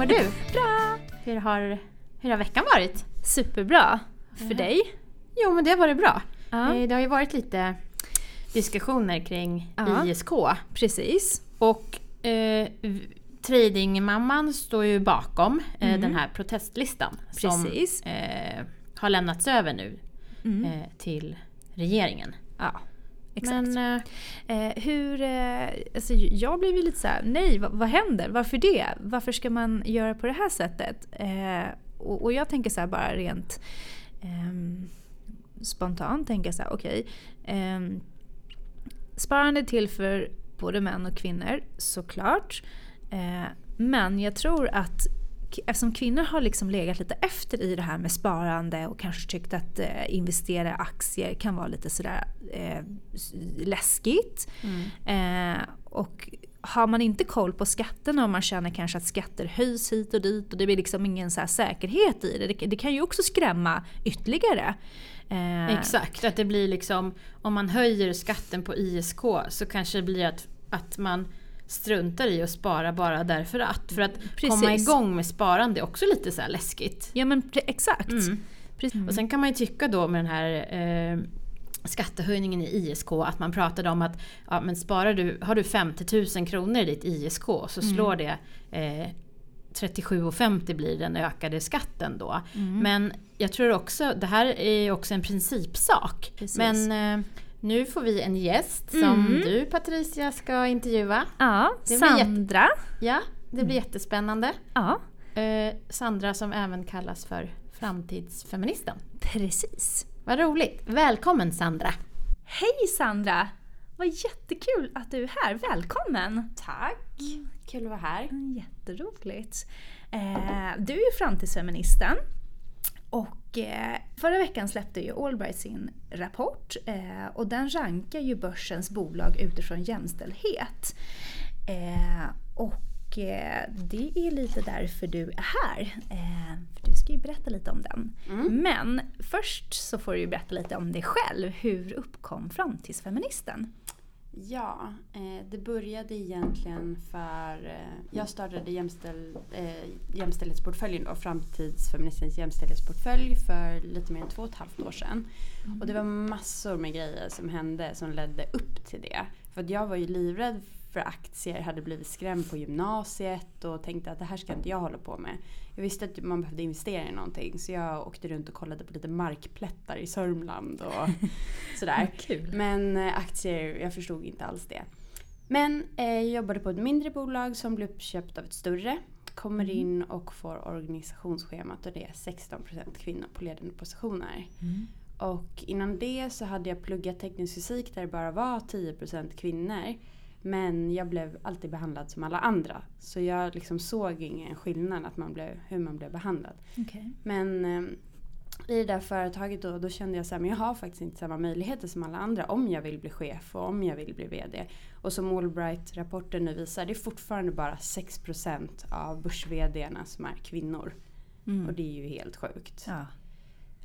mår du? Bra! Hur har, hur har veckan varit? Superbra! För Ja. dig? Jo men det har varit bra. Ja, Eh, Det har ju varit lite diskussioner kring Ja. ISK. precis. Och eh, tradingmamman står ju bakom eh, Mm. den här protestlistan. Precis. Som eh, har lämnats över nu Mm. eh, till regeringen. Ja, exakt. Men eh, eh, hur, eh, alltså jag blev ju lite så här, nej vad, vad händer? Varför det? Varför ska man göra på det här sättet? Eh, och, och jag tänker så här bara rent ehm, spontant tänker så här, okej. ehm, sparande är till för både män och kvinnor såklart. Eh, men jag tror att eftersom kvinnor har liksom legat lite efter i det här med sparande och kanske tyckt att eh, investera i aktier kan vara lite sådär eh, läskigt. mm. Eh, och har man inte koll på skatterna och man känner kanske att skatter höjs hit och dit och det blir liksom ingen så här säkerhet i det. Det, det kan ju också skrämma ytterligare. Eh, Exakt, att det blir liksom om man höjer skatten på ISK så kanske det blir att, att man struntar i att spara bara därför att. För att komma Precis. igång med sparande är också lite så här läskigt. Ja men exakt. Mm. Precis. Och sen kan man ju tycka då med den här eh, skattehöjningen i ISK att man pratade om att ja, men sparar du, har du 50 000 kronor i ditt ISK så slår det eh, 37,50 blir den ökade skatten då. Mm. Men jag tror också, det här är också en principsak. Precis. Men eh, nu får vi en gäst som Mm. du Patricia ska intervjua. Ja, Sandra. Ja, det blir jättespännande. Ja, Eh, Sandra som även kallas för framtidsfeministen. precis. Vad roligt! Välkommen Sandra! Hej Sandra! Vad jättekul att du är här. Välkommen! Tack! Kul att vara här. Jätteroligt. Eh, du är ju framtidsfeministen. Och eh, förra veckan släppte ju Allbright sin rapport eh, och den rankar ju börsens bolag utifrån jämställdhet. Eh, och det är lite därför du är här. För du ska ju berätta lite om den. Men först så får du ju berätta lite om dig själv. Hur uppkom framtidsfeministen? Ja, eh, det började egentligen för... Eh, jag startade jämställ, eh, jämställdhetsportföljen då, Framtidsfeministens jämställdhetsportfölj för lite mer än två och ett halvt år sedan. Och det var massor med grejer som hände som ledde upp till det. För jag var ju livrädd för aktier, hade blivit skrämd på gymnasiet och tänkte att det här ska inte jag hålla på med. Jag visste att man behövde investera i någonting så jag åkte runt och kollade på lite markplättar i Sörmland och sådär. Kul. Men eh, aktier, jag förstod inte alls det. Men eh, jag jobbade på ett mindre bolag som blev uppköpt av ett större. Kommer in och får organisationsschemat och det är 16% kvinnor på ledande positioner. Och innan det så hade jag pluggat teknisk fysik där det bara var 10% kvinnor. Men jag blev alltid behandlad som alla andra. Så jag liksom såg ingen skillnad att man blev, hur man blev behandlad. Okej. Men eh, i det där företaget då, då kände jag så här, men jag har faktiskt inte samma möjligheter som alla andra om jag vill bli chef och om jag vill bli VD. Och som Allbright-rapporten nu visar, det är fortfarande bara 6% av börs som är kvinnor. Mm. Och det är ju helt sjukt. Ja.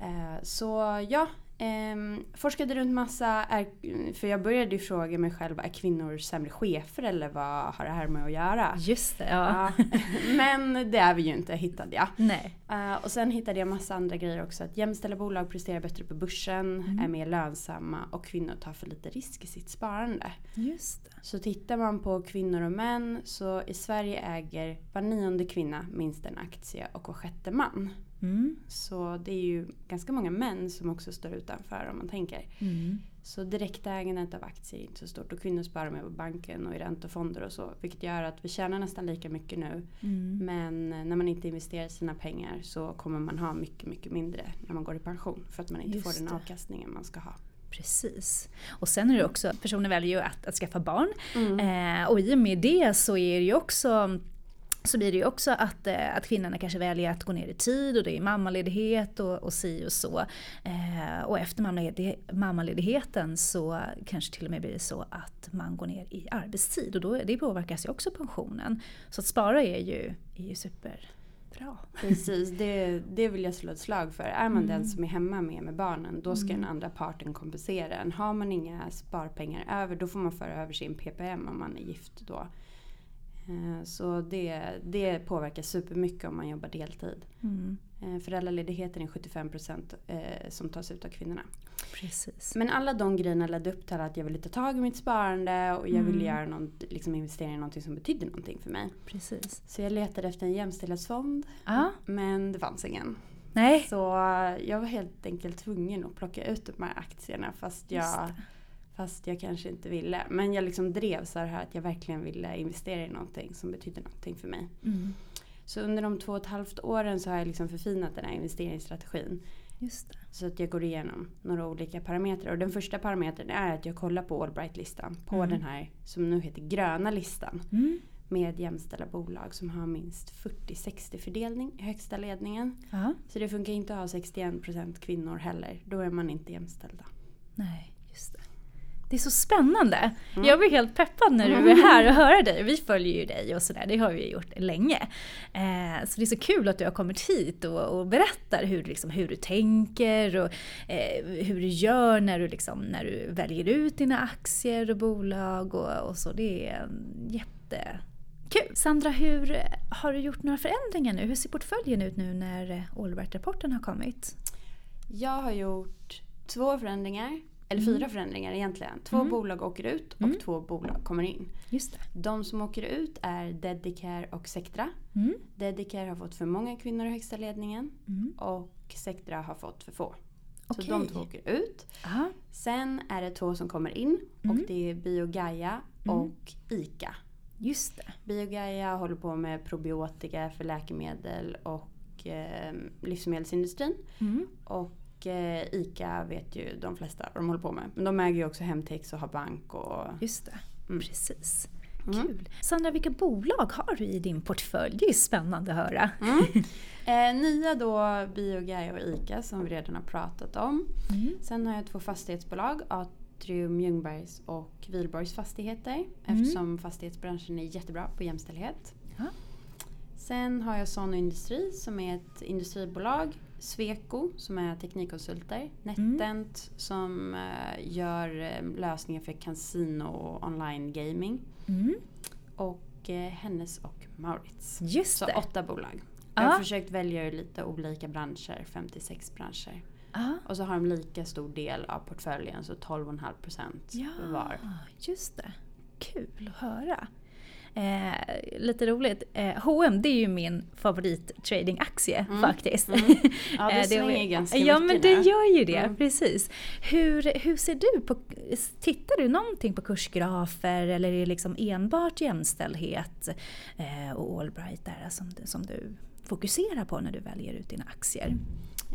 Eh, så ja, ehm, forskade runt massa. Är, för jag började ju fråga mig själv, är kvinnor sämre chefer eller vad har det här med att göra? Just det, ja. Ja, men det är vi ju inte, hittade jag. Nej. Eh, och sen hittade jag massa andra grejer också. Att jämställda bolag presterar bättre på börsen, är mer lönsamma och kvinnor tar för lite risk i sitt sparande. Just det. Så tittar man på kvinnor och män så i Sverige äger var nionde kvinna minst en aktie och var sjätte man. Mm. Så det är ju ganska många män som också står utanför om man tänker. Mm. Så direktägandet av aktier är inte så stort och kvinnor sparar med på banken och i räntefonder och så. Vilket gör att vi tjänar nästan lika mycket nu. Mm. Men när man inte investerar sina pengar så kommer man ha mycket, mycket mindre när man går i pension. För att man inte Just får den det. avkastningen man ska ha. Precis. Och sen är det också, personer väljer ju att, att skaffa barn. Mm. Eh, och i och med det så är det ju också så blir det ju också att, eh, att kvinnorna kanske väljer att gå ner i tid och det är mammaledighet och, och si och så. Eh, och efter mammaledig- mammaledigheten så kanske till och med blir det så att man går ner i arbetstid och då, det påverkas ju också pensionen. Så att spara är ju, är ju super, Bra. Precis, det, det vill jag slå ett slag för. Är man Mm. den som är hemma med, med barnen då ska Mm. den andra parten kompensera en. Har man inga sparpengar över då får man föra över sin PPM om man är gift då. Eh, Så det, det påverkar supermycket om man jobbar deltid. Mm. Eh, Föräldraledigheten är 75% eh, som tas ut av kvinnorna. Precis. Men alla de grejerna ledde upp till att jag ville ta tag i mitt sparande och jag ville Mm. göra någon, liksom investera i någonting som betydde någonting för mig. Precis. Så jag letade efter en jämställdhetsfond Ja. men det fanns ingen. Nej. Så jag var helt enkelt tvungen att plocka ut de här aktierna fast jag. Fast jag kanske inte ville. Men jag liksom drev så här att jag verkligen ville investera i någonting som betydde någonting för mig. Mm. Så under de två och ett halvt åren så har jag liksom förfinat den här investeringsstrategin. Just det. Så att jag går igenom några olika parametrar. Och den första parametern är att jag kollar på Allbright-listan. På Mm. den här som nu heter gröna listan. Mm. Med jämställda bolag som har minst 40-60 fördelning i högsta ledningen. Ja. Så det funkar inte att ha 61% kvinnor heller. Då är man inte jämställda. Nej, just det. Det är så spännande. Mm. Jag blir helt peppad när du är här och höra dig. Vi följer ju dig och sådär, det har vi gjort länge. Eh, så det är så kul att du har kommit hit och, och berättar hur, liksom, hur du tänker och eh, hur du gör när du, liksom, när du väljer ut dina aktier och bolag och, och så. Det är jättekul. Sandra, hur, har du gjort några förändringar nu? Hur ser portföljen ut nu när Allbright-rapporten har kommit? Jag har gjort två förändringar. Eller Mm. fyra förändringar egentligen. Två Mm. bolag åker ut och Mm. två bolag kommer in. Just det. De som åker ut är Dedicare och Sectra. Mm. Dedicare har fått för många kvinnor i högsta ledningen. Mm. Och Sectra har fått för få. Så de två åker ut. Ja. Sen är det två som kommer in. Mm. Och det är Biogaia Mm. och ICA. Just det. Biogaia håller på med probiotika för läkemedel och eh, livsmedelsindustrin. Mm. Och eh, ICA vet ju de flesta vad de håller på med. Men de äger ju också Hemtex och har bank och... Just det, Mm. precis. Mm. Kul. Sandra, vilka bolag har du i din portfölj? Det är spännande att höra. Mm. Eh, nya då Biogaia och ICA som vi redan har pratat om. Mm. Sen har jag två fastighetsbolag. Atrium Ljungbergs och Wihlborgs Fastigheter. Mm. Eftersom fastighetsbranschen är jättebra på jämställdhet. Sen har jag Sono Industri som är ett industribolag. Sweco som är teknikkonsulter. NetEnt som eh, gör eh, lösningar för kasino och online gaming. Mm. Och eh, Hennes och Maurits. Just Så det. åtta bolag. Jag har försökt välja ur lite olika branscher, 56 branscher. Ja. Och så har de lika stor del av portföljen, så 12,5% ja, var. just det. Kul att höra. Eh, lite roligt. Eh, H&M det är ju min favorittradingaktie Mm. faktiskt. Mm. Ja, det Eh, svänger var- ganska Ja mycket men det gör ju det, Mm. precis. Hur, hur ser du på, tittar du någonting på kursgrafer eller är det liksom enbart jämställdhet eh, och Allbright där som, som du fokuserar på när du väljer ut dina aktier?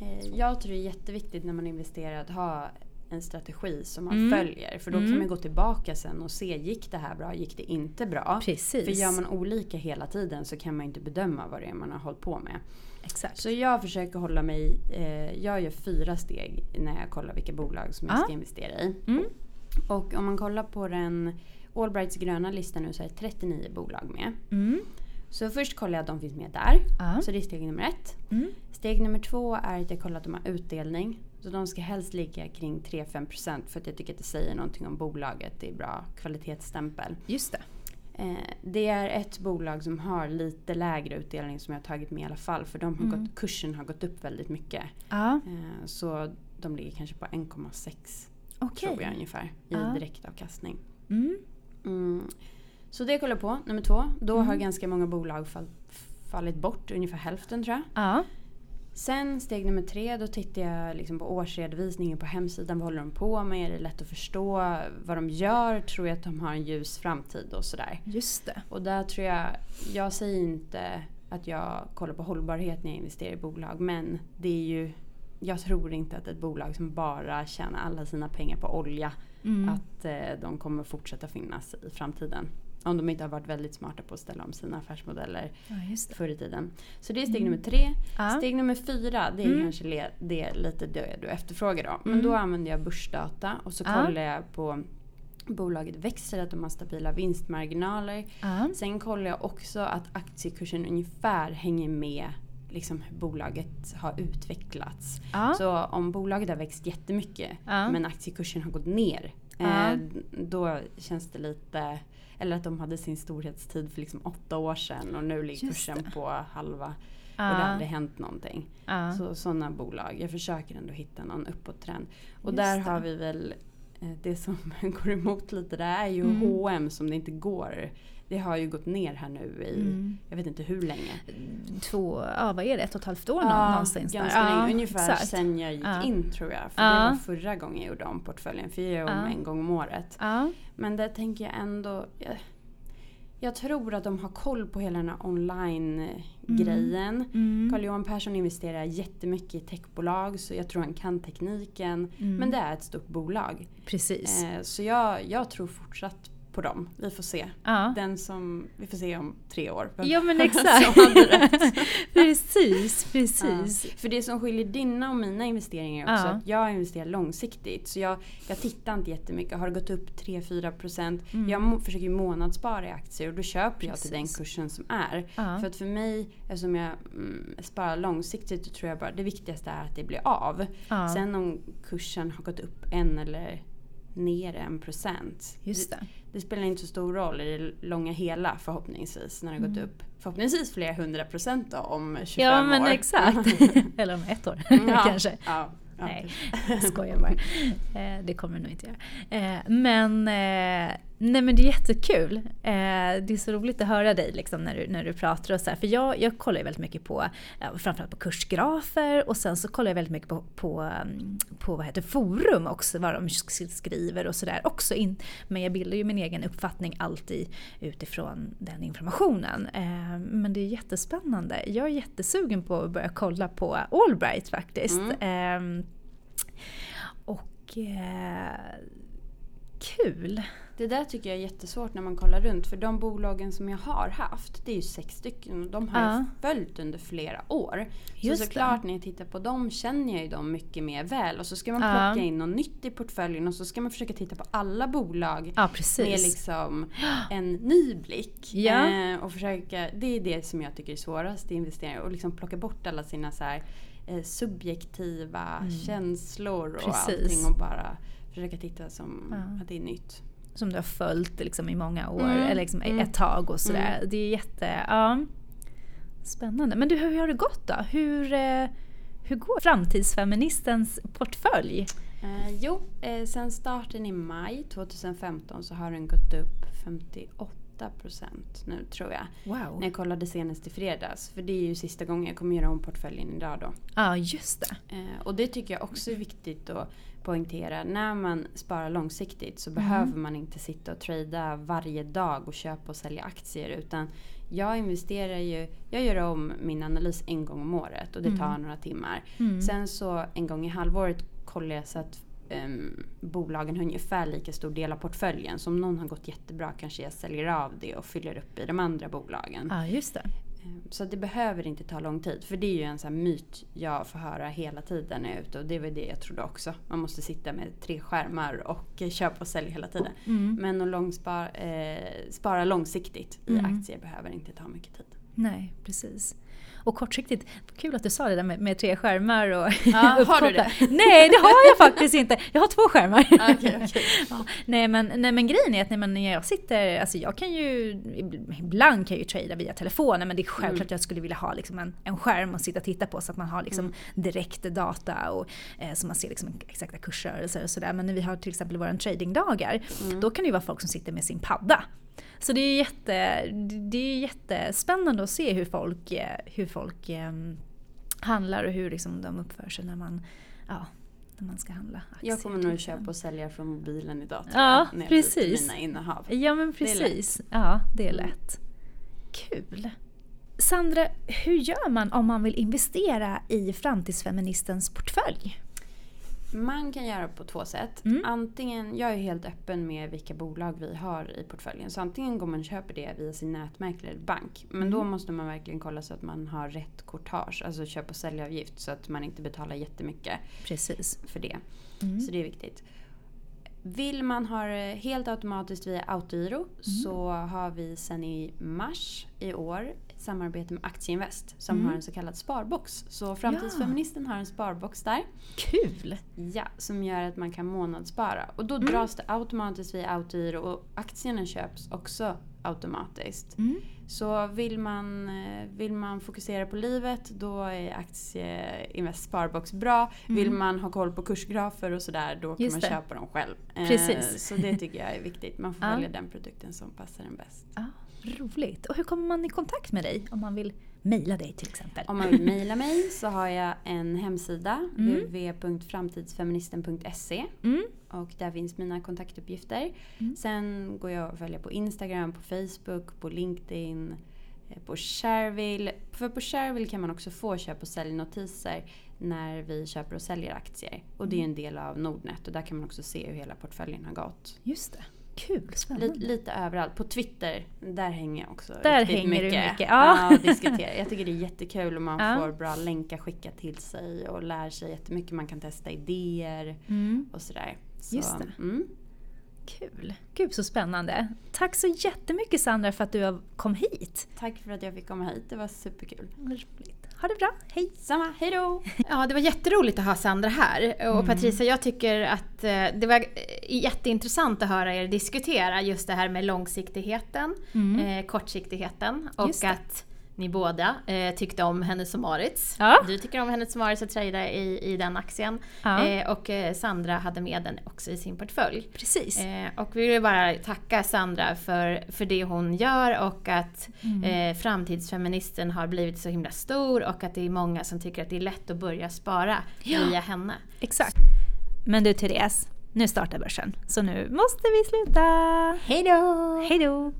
Eh, Jag tror det är jätteviktigt när man investerar att ha en strategi som man Mm. följer. För då Mm. kan man gå tillbaka sen och se, gick det här bra, gick det inte bra? Precis. För gör man olika hela tiden så kan man inte bedöma vad det är man har hållit på med. Exakt. Så jag försöker hålla mig, eh, jag gör fyra steg när jag kollar vilka bolag som jag Ja. ska investera i. Mm. Och om man kollar på den Allbrights gröna lista nu så är det 39 bolag med. Mm. Så först kollar jag att de finns med där. Ja. Så det är steg nummer ett. Mm. Steg nummer två är att jag kollar att de har utdelning. Så de ska helst ligga kring 3-5% för att jag tycker att det säger någonting om bolaget. Det är bra kvalitetsstämpel. Just det. Eh, det är ett bolag som har lite lägre utdelning som jag har tagit med i alla fall. För de har Mm. gått, kursen har gått upp väldigt mycket. Ja, Eh, så de ligger kanske på 1,6 okej. tror jag ungefär i Ja. direktavkastning. Mm. Mm. Så det kollar jag på. Nummer två. Då har Mm. ganska många bolag fall, fallit bort. Ungefär hälften tror jag. Ja. Sen steg nummer tre, då tittar jag liksom på årsredovisningen på hemsidan. Vad håller de på med? Är det lätt att förstå vad de gör? Tror jag att de har en ljus framtid och sådär. Just det. Och där tror jag, jag säger inte att jag kollar på hållbarhet när jag investerar i bolag. Men det är ju, jag tror inte att ett bolag som bara tjänar alla sina pengar på olja, Mm. att eh, de kommer fortsätta finnas i framtiden. Om de inte har varit väldigt smarta på att ställa om sina affärsmodeller Ja, förr i tiden. Så det är steg Mm. nummer tre. Ja. Steg nummer fyra, det är Mm. kanske le, det är lite det du efterfrågar då. Men Mm. då använder jag börsdata och så Ja. kollar jag på bolaget växer, att de har stabila vinstmarginaler. Sen kollar jag också att aktiekursen ungefär hänger med liksom hur bolaget har utvecklats. Så om bolaget har växt jättemycket Ja. men aktiekursen har gått ner. Eh, då känns det lite... Eller att de hade sin storhetstid för liksom åtta år sedan och nu ligger Just kursen det. på halva. Och det aldrig hänt någonting. Ja. Så sådana bolag. Jag försöker ändå hitta någon uppåttrend. Och Just där det. har vi väl det som går emot lite det är ju Mm. H&M som det inte går. Det har ju gått ner här nu i, Mm. jag vet inte hur länge. Två, ja vad är det, ett och ett halvt år nå- någonstans ganska där. länge. Ja, Ungefär exakt. sen jag gick Ja. in tror jag. För Ja. det var förra gången jag gjorde om portföljen. För jag gör om Ja. en gång om året. Ja. Men där tänker jag ändå... Jag, tror att de har koll på hela den här online-grejen. Mm. Carl-Johan Persson investerar jättemycket i techbolag så jag tror han kan tekniken. Mm. Men det är ett stort bolag. Precis. Eh, så jag, jag tror fortsatt på dem. Vi får se. Ja. Den som, vi får se om tre år. Ja men exakt. rätt. precis, Ja. precis. För det som skiljer dina och mina investeringar är också Ja. att jag investerar långsiktigt. Så jag, jag tittar inte jättemycket. Har det gått upp 3-4% Mm. Jag försöker ju månadsspara i aktier och då köper jag till den Precis. kursen som är. För att för mig, eftersom jag mm, sparar långsiktigt, så tror jag bara det viktigaste är att det blir av. Sen om kursen har gått upp en eller ner en procent. Just det. Det spelar inte så stor roll i det långa hela förhoppningsvis. När det har gått Mm. upp förhoppningsvis flera hundra procent då om 25 Ja men år. exakt. Eller om ett år Ja, kanske. Ja, ja, Nej, jag skojar bara. Eh, det kommer det nog inte göra. Eh, men, eh, nej, men det är jättekul. Eh, det är så roligt att höra dig liksom, när, du, när du pratar och så här. För jag, jag kollar ju väldigt mycket på, eh, framförallt på kursgrafer och sen så kollar jag väldigt mycket på, på, mm, på vad heter forum också, vad de sk- skriver och sådär också. In, men jag bildar ju min egen uppfattning alltid utifrån den informationen. Eh, men det är jättespännande. Jag är jättesugen på att börja kolla på Allbright faktiskt. Eh, och eh, kul! Det där tycker jag är jättesvårt när man kollar runt. För de bolagen som jag har haft, det är ju sex stycken. och De har Ja. jag följt under flera år. Just så det. såklart när jag tittar på dem känner jag ju dem mycket mer väl. Och så ska man plocka Ja. in något nytt i portföljen och så ska man försöka titta på alla bolag. Ja Med liksom en ny blick. Eh, och försöka, det är det som jag tycker är svårast i investeringar. Och liksom plocka bort alla sina så här, eh, subjektiva känslor och Mm. Precis. allting. Och bara försöka titta som att det är nytt. Som du har följt liksom, i många år, Mm, eller liksom mm. ett tag och sådär. Det är jätte... Ja, spännande. Men du, hur har det gått då? Hur, eh, hur går framtidsfeministens portfölj? Eh, jo, eh, sen starten i maj 2015 så har den gått upp 58 procent nu tror jag. Wow. När jag kollade senast i fredags. För det är ju sista gången jag kommer göra om portföljen idag då. Ja, just det. Eh, och det tycker jag också är viktigt att poängtera. När man sparar långsiktigt så Mm. behöver man inte sitta och trada varje dag och köpa och sälja aktier. Utan jag investerar ju, jag gör om min analys en gång om året och det tar några timmar. Mm. Sen så en gång i halvåret kollar jag så att ehm, bolagen har ungefär lika stor del av portföljen. Så om någon har gått jättebra kanske jag säljer av det och fyller upp i de andra bolagen. Ja, just det. Ehm, Så det behöver inte ta lång tid. För det är ju en sån myt jag får höra hela tiden när jag är ute. Och det var det jag trodde också. Man måste sitta med tre skärmar och köpa och sälja hela tiden. Mm. Men att långspar, eh, spara långsiktigt i Mm. aktier behöver inte ta mycket tid. Nej, precis. Och kortsiktigt, kul att du sa det där med, med tre skärmar och Ja, har du det? Nej, det har jag faktiskt inte. Jag har två skärmar. Okej, okej. Ja, nej, men, nej men grejen är att när, man, när jag sitter, alltså jag kan ju, ibland kan jag ju trada via telefonen men det är självklart Mm. att jag skulle vilja ha liksom en, en skärm att sitta och titta på så att man har liksom Mm. direkt data och eh, så man ser liksom exakta kursrörelser och sådär. Men när vi har till exempel våra tradingdagar, Mm. då kan det ju vara folk som sitter med sin padda. Så det är, jätte, det är jättespännande att se hur folk, eh, hur folk eh, handlar och hur liksom de uppför sig när man, ja, när man ska handla aktier. Jag kommer nog exempel. köpa och sälja från mobilen idag tror Ja, jag, precis. mina innehav. Ja men Det precis. Ja, det är Mm. lätt. Kul. Sandra, hur gör man om man vill investera i framtidsfeministens portfölj? Man kan göra på två sätt. Mm. Antingen, jag är helt öppen med vilka bolag vi har i portföljen. Så antingen går man och köper det via sin nätmäklare eller bank. Men Mm. då måste man verkligen kolla så att man har rätt courtage. Alltså köp och säljavgift. Så att man inte betalar jättemycket Precis. för det. Mm. Så det är viktigt. Vill man ha det helt automatiskt via autogiro så har vi sen i mars i år samarbete med Aktieinvest som Mm. har en så kallad sparbox. Så Framtidsfeministen har en sparbox där. Kul! Ja, som gör att man kan månadsspara. Och då Mm. dras det automatiskt via autogiro och aktierna köps också automatiskt. Mm. Så vill man, eh, vill man fokusera på livet då är Aktieinvest Sparbox bra. Vill man ha koll på kursgrafer och sådär då kan Mm. Just man det. köpa dem själv. Eh, Precis. Så det tycker jag är viktigt. Man får Ja. välja den produkten som passar en bäst. Ja, roligt. Och hur kommer man i kontakt med dig om man vill mejla dig till exempel? Om man vill mejla mig så har jag en hemsida, Mm. www.framtidsfeministen.se Mm. och där finns mina kontaktuppgifter. Mm. Sen går jag att följa på Instagram, på Facebook, på LinkedIn, eh, på Shareville. För på Shareville kan man också få köp och säljnotiser när vi köper och säljer aktier. Och det är en del av Nordnet och där kan man också se hur hela portföljen har gått. Just det. Kul, spännande. Lite, lite överallt. På Twitter, där hänger jag också Där hänger du mycket. mycket, ja. Ja, och diskuterar. Jag tycker det är jättekul om man Ja. får bra länkar skickat till sig och lär sig jättemycket. Man kan testa idéer Mm. och sådär. Så, Just det. Mm. Kul. Gud så spännande. Tack så jättemycket Sandra för att du kom hit. Tack för att jag fick komma hit, det var superkul. Roligt. Ha det bra, hej! Samma, hejdå! Ja, det var jätteroligt att ha Sandra här. Och Mm. Patricia, jag tycker att eh, det var eh, jätteintressant att höra er diskutera just det här med långsiktigheten, eh, kortsiktigheten och att ni båda eh, tyckte om Hennes och Mauritz. Ja. Du tycker om Hennes och Mauritz och i, i den aktien. Ja. Eh, och eh, Sandra hade med den också i sin portfölj. Precis. Eh, och vi vill bara tacka Sandra för, för det hon gör och att eh, framtidsfeministen har blivit så himla stor och att det är många som tycker att det är lätt att börja spara Ja. via henne. Exakt. Men du Therese, nu startar börsen. Så nu måste vi sluta. Hej då! Hej då!